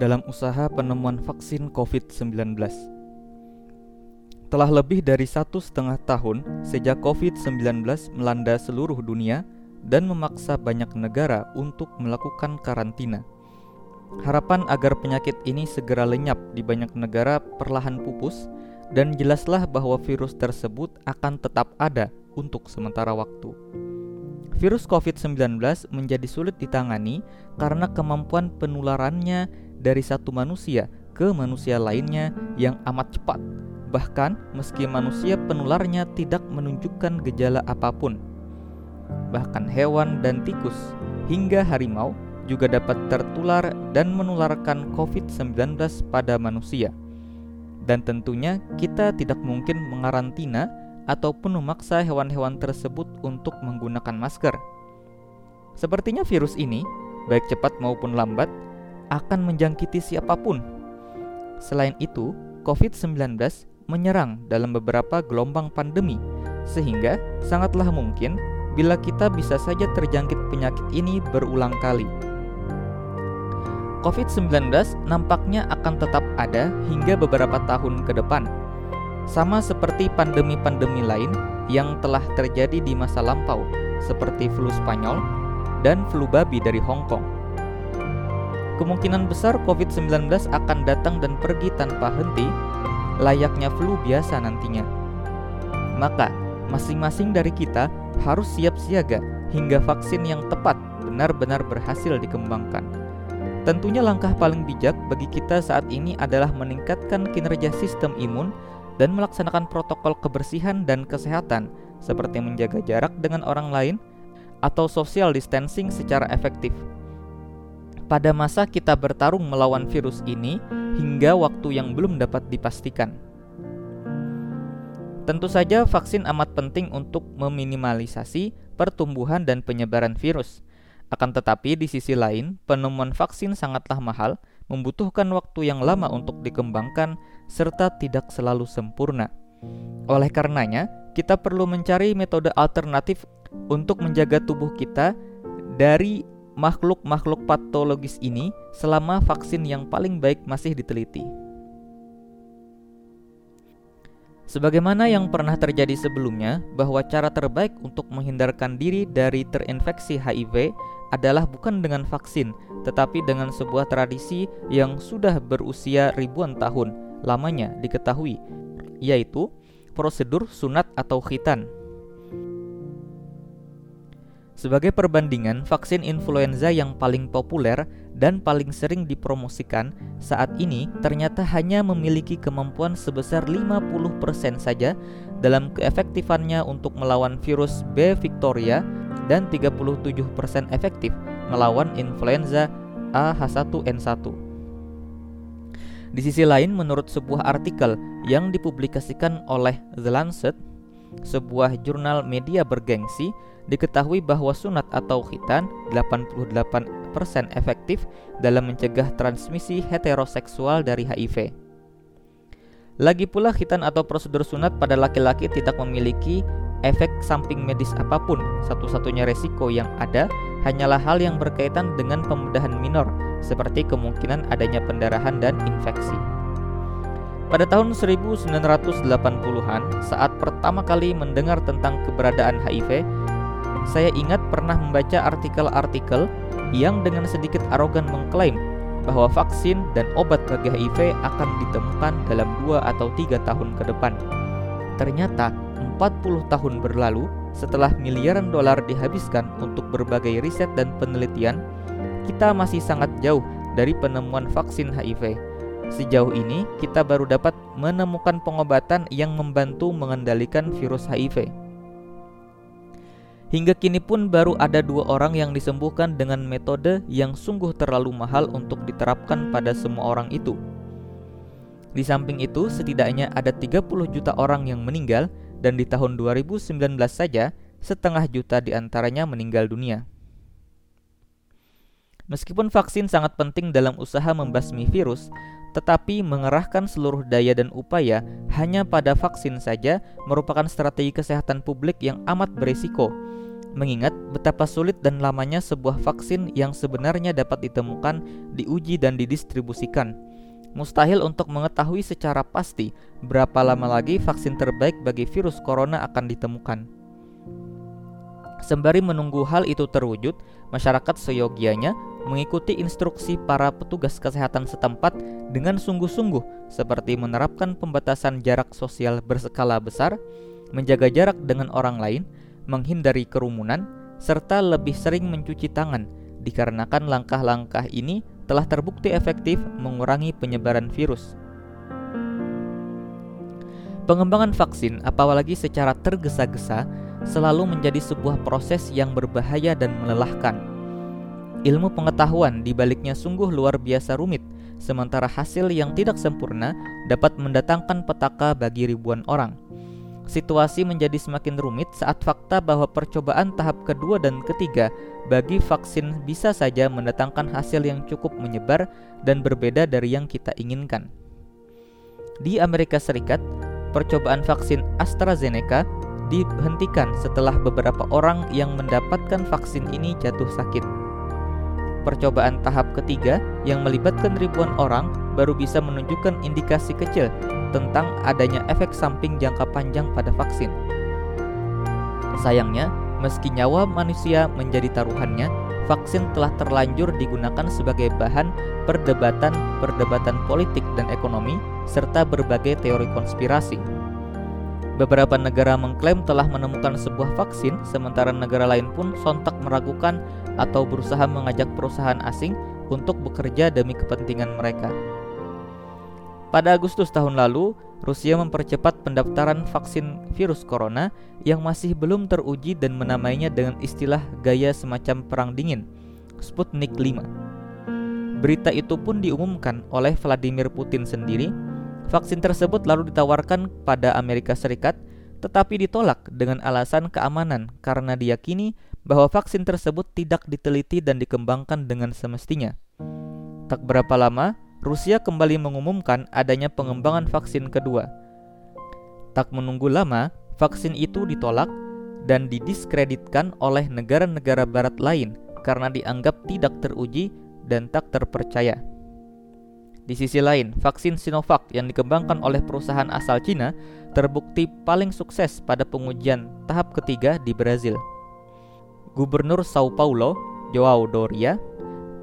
dalam usaha penemuan vaksin COVID-19. Telah lebih dari satu setengah tahun sejak COVID-19 melanda seluruh dunia dan memaksa banyak negara untuk melakukan karantina. Harapan agar penyakit ini segera lenyap di banyak negara perlahan pupus, dan jelaslah bahwa virus tersebut akan tetap ada untuk sementara waktu. Virus COVID-19 menjadi sulit ditangani karena kemampuan penularannya dari satu manusia ke manusia lainnya yang amat cepat. Bahkan meski manusia penularnya tidak menunjukkan gejala apa pun. Bahkan hewan dan tikus hingga harimau juga dapat tertular dan menularkan COVID-19 pada manusia. Dan tentunya kita tidak mungkin mengarantina ataupun memaksa hewan-hewan tersebut untuk menggunakan masker. Sepertinya virus ini, baik cepat maupun lambat, akan menjangkiti siapa pun. Selain itu, COVID-19 menyerang dalam beberapa gelombang pandemi, sehingga sangatlah mungkin bila kita bisa saja terjangkit penyakit ini berulang kali. COVID-19 nampaknya akan tetap ada hingga beberapa tahun ke depan sama seperti pandemi-pandemi lain yang telah terjadi di masa lampau, seperti flu Spanyol dan flu babi dari Hong Kong. Kemungkinan besar COVID-19 akan datang dan pergi tanpa henti, layaknya flu biasa nantinya. Maka, masing-masing dari kita harus siap siaga hingga vaksin yang tepat benar-benar berhasil dikembangkan. Tentunya langkah paling bijak bagi kita saat ini adalah meningkatkan kinerja sistem imun dan melaksanakan protokol kebersihan dan kesehatan seperti menjaga jarak dengan orang lain atau social distancing secara efektif. Pada masa kita bertarung melawan virus ini hingga waktu yang belum dapat dipastikan. Tentu saja vaksin amat penting untuk meminimalisasi pertumbuhan dan penyebaran virus. Akan tetapi di sisi lain, penemuan vaksin sangatlah mahal membutuhkan waktu yang lama untuk dikembangkan serta tidak selalu sempurna. Oleh karenanya, kita perlu mencari metode alternatif untuk menjaga tubuh kita dari makhluk-makhluk patologis ini selama vaksin yang paling baik masih diteliti. Sebagaimana yang pernah terjadi sebelumnya, bahwa cara terbaik untuk menghindarkan diri dari terinfeksi HIV adalah bukan dengan vaksin, tetapi dengan sebuah tradisi yang sudah berusia ribuan tahun lamanya diketahui, yaitu prosedur sunat atau khitan. Sebagai perbandingan, vaksin influenza yang paling populer dan paling sering dipromosikan saat ini ternyata hanya memiliki kemampuan sebesar 50% saja dalam keefektifannya untuk melawan virus B Victoria dan 37% efektif melawan influenza AH1N1. Di sisi lain, menurut sebuah artikel yang dipublikasikan oleh The Lancet, sebuah jurnal media bergengsi, diketahui bahwa sunat atau khitan 88% efektif dalam mencegah transmisi heteroseksual dari HIV. Lagi pula khitan atau prosedur sunat pada laki-laki tidak memiliki efek samping medis apa pun. Satu-satunya resiko yang ada hanyalah hal yang berkaitan dengan pembedahan minor, seperti kemungkinan adanya pendarahan dan infeksi. Pada tahun 1980-an, saat pertama kali mendengar tentang keberadaan HIV, saya ingat pernah membaca artikel-artikel yang dengan sedikit arogan mengklaim bahwa vaksin dan obat bagi HIV akan ditemukan dalam 2 atau 3 tahun ke depan. Ternyata 40 tahun berlalu setelah miliaran dolar dihabiskan untuk berbagai riset dan penelitian, kita masih sangat jauh dari penemuan vaksin HIV. Sejauh ini, kita baru dapat menemukan pengobatan yang membantu mengendalikan virus HIV. Hingga kini pun baru ada dua orang yang disembuhkan dengan metode yang sungguh terlalu mahal untuk diterapkan pada semua orang itu. Di samping itu, setidaknya ada 30 juta orang yang meninggal dan di tahun 2019 saja setengah juta di antaranya meninggal dunia. Meskipun vaksin sangat penting dalam usaha membasmi virus, tetapi mengerahkan seluruh daya dan upaya hanya pada vaksin saja merupakan strategi kesehatan publik yang amat beresiko mengingat betapa sulit dan lamanya sebuah vaksin yang sebenarnya dapat ditemukan, diuji, dan didistribusikan. Mustahil untuk mengetahui secara pasti berapa lama lagi vaksin terbaik bagi virus corona akan ditemukan. Sembari menunggu hal itu terwujud, masyarakat seyogianya mengikuti instruksi para petugas kesehatan setempat dengan sungguh-sungguh seperti menerapkan pembatasan jarak sosial berskala besar, menjaga jarak dengan orang lain, menghindari kerumunan, serta lebih sering mencuci tangan dikarenakan langkah-langkah ini telah terbukti efektif mengurangi penyebaran virus. Pengembangan vaksin, apalagi secara tergesa-gesa, selalu menjadi sebuah proses yang berbahaya dan melelahkan. Ilmu pengetahuan di baliknya sungguh luar biasa rumit, sementara hasil yang tidak sempurna dapat mendatangkan petaka bagi ribuan orang. Situasi menjadi semakin rumit saat fakta bahwa percobaan tahap kedua dan ketiga bagi vaksin bisa saja mendatangkan hasil yang cukup menyebar dan berbeda dari yang kita inginkan. Di Amerika Serikat, percobaan vaksin AstraZeneca dihentikan setelah beberapa orang yang mendapatkan vaksin ini jatuh sakit. Percobaan tahap ketiga yang melibatkan ribuan orang baru bisa menunjukkan indikasi kecil tentang adanya efek samping jangka panjang pada vaksin. Sayangnya, meski nyawa manusia menjadi taruhannya, vaksin telah terlanjur digunakan sebagai bahan perdebatan-perdebatan politik dan ekonomi serta berbagai teori konspirasi. Beberapa negara mengklaim telah menemukan sebuah vaksin, sementara negara lain pun sontak meragukan atau berusaha mengajak perusahaan asing untuk bekerja demi kepentingan mereka. Pada Agustus tahun lalu, Rusia mempercepat pendaftaran vaksin virus corona yang masih belum teruji dan menamainya dengan istilah gaya semacam perang dingin, Sputnik 5. Berita itu pun diumumkan oleh Vladimir Putin sendiri. Vaksin tersebut lalu ditawarkan pada Amerika Serikat, tetapi ditolak dengan alasan keamanan karena diyakini bahwa vaksin tersebut tidak diteliti dan dikembangkan dengan semestinya. Tak berapa lama, Rusia kembali mengumumkan adanya pengembangan vaksin kedua. Tak menunggu lama, vaksin itu ditolak dan didiskreditkan oleh negara-negara barat lain karena dianggap tidak teruji dan tak terpercaya. Di sisi lain, vaksin Sinovac yang dikembangkan oleh perusahaan asal Cina terbukti paling sukses pada pengujian tahap ketiga di Brazil. Gubernur Sao Paulo, Joao Doria,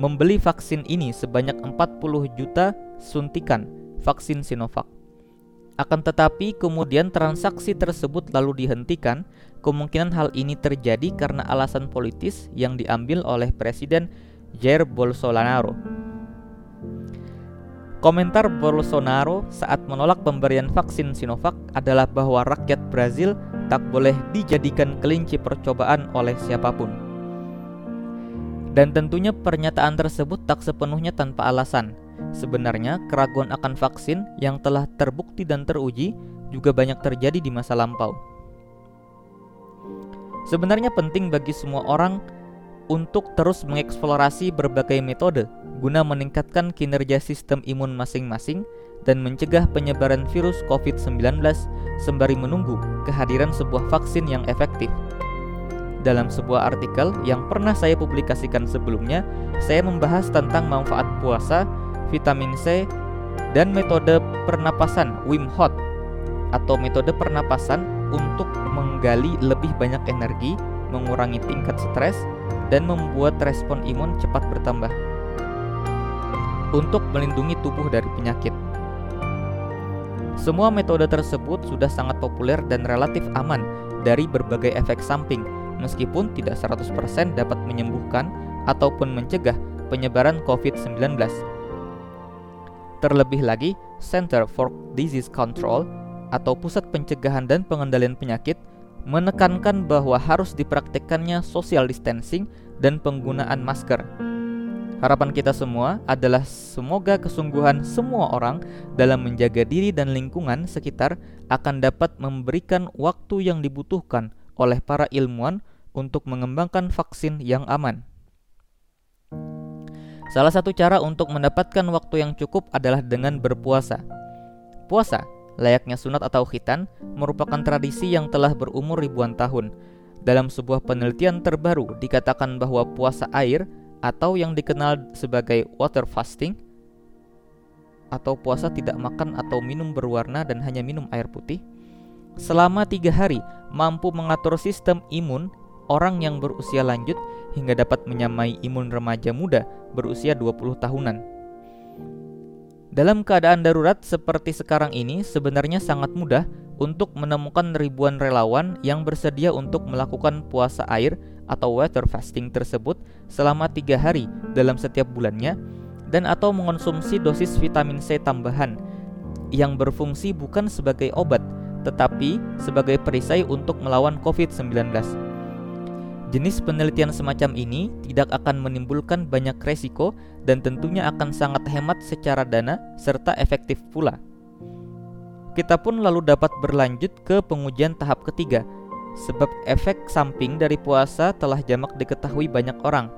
membeli vaksin ini sebanyak 40 juta suntikan vaksin Sinovac. Akan tetapi kemudian transaksi tersebut lalu dihentikan, kemungkinan hal ini terjadi karena alasan politis yang diambil oleh Presiden Jair Bolsonaro. Komentar Bolsonaro saat menolak pemberian vaksin Sinovac adalah bahwa rakyat Brazil tak boleh dijadikan kelinci percobaan oleh siapa pun. Dan tentunya pernyataan tersebut tak sepenuhnya tanpa alasan. Sebenarnya, keraguan akan vaksin yang telah terbukti dan teruji juga banyak terjadi di masa lampau. Sebenarnya penting bagi semua orang untuk terus mengeksplorasi berbagai metode guna meningkatkan kinerja sistem imun masing-masing dan mencegah penyebaran virus COVID-19 sembari menunggu kehadiran sebuah vaksin yang efektif. Dalam sebuah artikel yang pernah saya publikasikan sebelumnya, saya membahas tentang manfaat puasa, vitamin C, dan metode pernapasan Wim Hof atau metode pernapasan untuk menggali lebih banyak energi, mengurangi tingkat stres, dan membuat respon imun cepat bertambah untuk melindungi tubuh dari penyakit. Semua metode tersebut sudah sangat populer dan relatif aman dari berbagai efek samping, meskipun tidak 100% dapat menyembuhkan ataupun mencegah penyebaran COVID-19. Terlebih lagi, Center for Disease Control atau Pusat Pencegahan dan Pengendalian Penyakit menekankan bahwa harus dipraktikkannya social distancing dan penggunaan masker. Harapan kita semua adalah semoga kesungguhan semua orang dalam menjaga diri dan lingkungan sekitar akan dapat memberikan waktu yang dibutuhkan oleh para ilmuwan untuk mengembangkan vaksin yang aman. Salah satu cara untuk mendapatkan waktu yang cukup adalah dengan berpuasa. Puasa, layaknya sunat atau khitan, merupakan tradisi yang telah berumur ribuan tahun. Dalam sebuah penelitian terbaru dikatakan bahwa puasa air atau yang dikenal sebagai water fasting atau puasa tidak makan atau minum berwarna dan hanya minum air putih selama tiga hari mampu mengatur sistem imun orang yang berusia lanjut hingga dapat menyamai imun remaja muda berusia 20 tahunan. Dalam keadaan darurat seperti sekarang ini sebenarnya sangat mudah untuk menemukan ribuan relawan yang bersedia untuk melakukan puasa air atau water fasting tersebut selama tiga hari dalam setiap bulannya dan atau mengonsumsi dosis vitamin C tambahan yang berfungsi bukan sebagai obat tetapi sebagai perisai untuk melawan COVID-19. Jenis penelitian semacam ini tidak akan menimbulkan banyak resiko dan tentunya akan sangat hemat secara dana serta efektif pula. Kita pun lalu dapat berlanjut ke pengujian tahap ketiga, sebab efek samping dari puasa telah jamak diketahui banyak orang.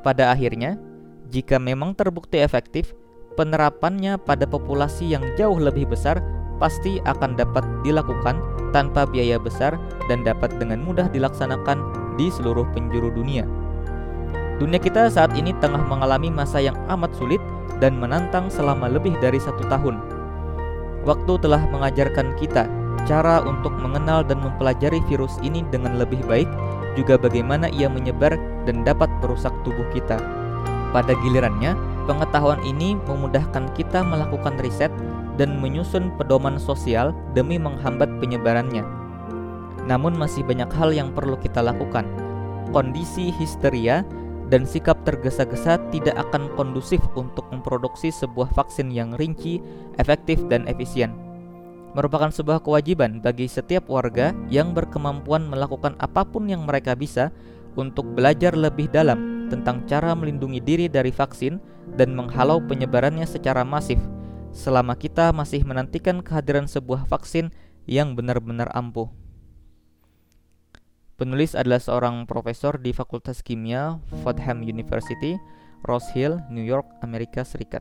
Pada akhirnya, jika memang terbukti efektif, penerapannya pada populasi yang jauh lebih besar pasti akan dapat dilakukan tanpa biaya besar dan dapat dengan mudah dilaksanakan di seluruh penjuru dunia. Dunia kita saat ini tengah mengalami masa yang amat sulit dan menantang selama lebih dari satu tahun Waktu telah mengajarkan kita cara untuk mengenal dan mempelajari virus ini dengan lebih baik, juga bagaimana ia menyebar dan dapat merusak tubuh kita. Pada gilirannya, pengetahuan ini memudahkan kita melakukan riset dan menyusun pedoman sosial demi menghambat penyebarannya. Namun masih banyak hal yang perlu kita lakukan. Kondisi histeria dan sikap tergesa-gesa tidak akan kondusif untuk memproduksi sebuah vaksin yang rinci, efektif, dan efisien. Merupakan sebuah kewajiban bagi setiap warga yang berkemampuan melakukan apa pun yang mereka bisa untuk belajar lebih dalam tentang cara melindungi diri dari vaksin dan menghalau penyebarannya secara masif selama kita masih menantikan kehadiran sebuah vaksin yang benar-benar ampuh. Penulis adalah seorang profesor di Fakultas Kimia Fordham University, Rose Hill, New York, Amerika Serikat.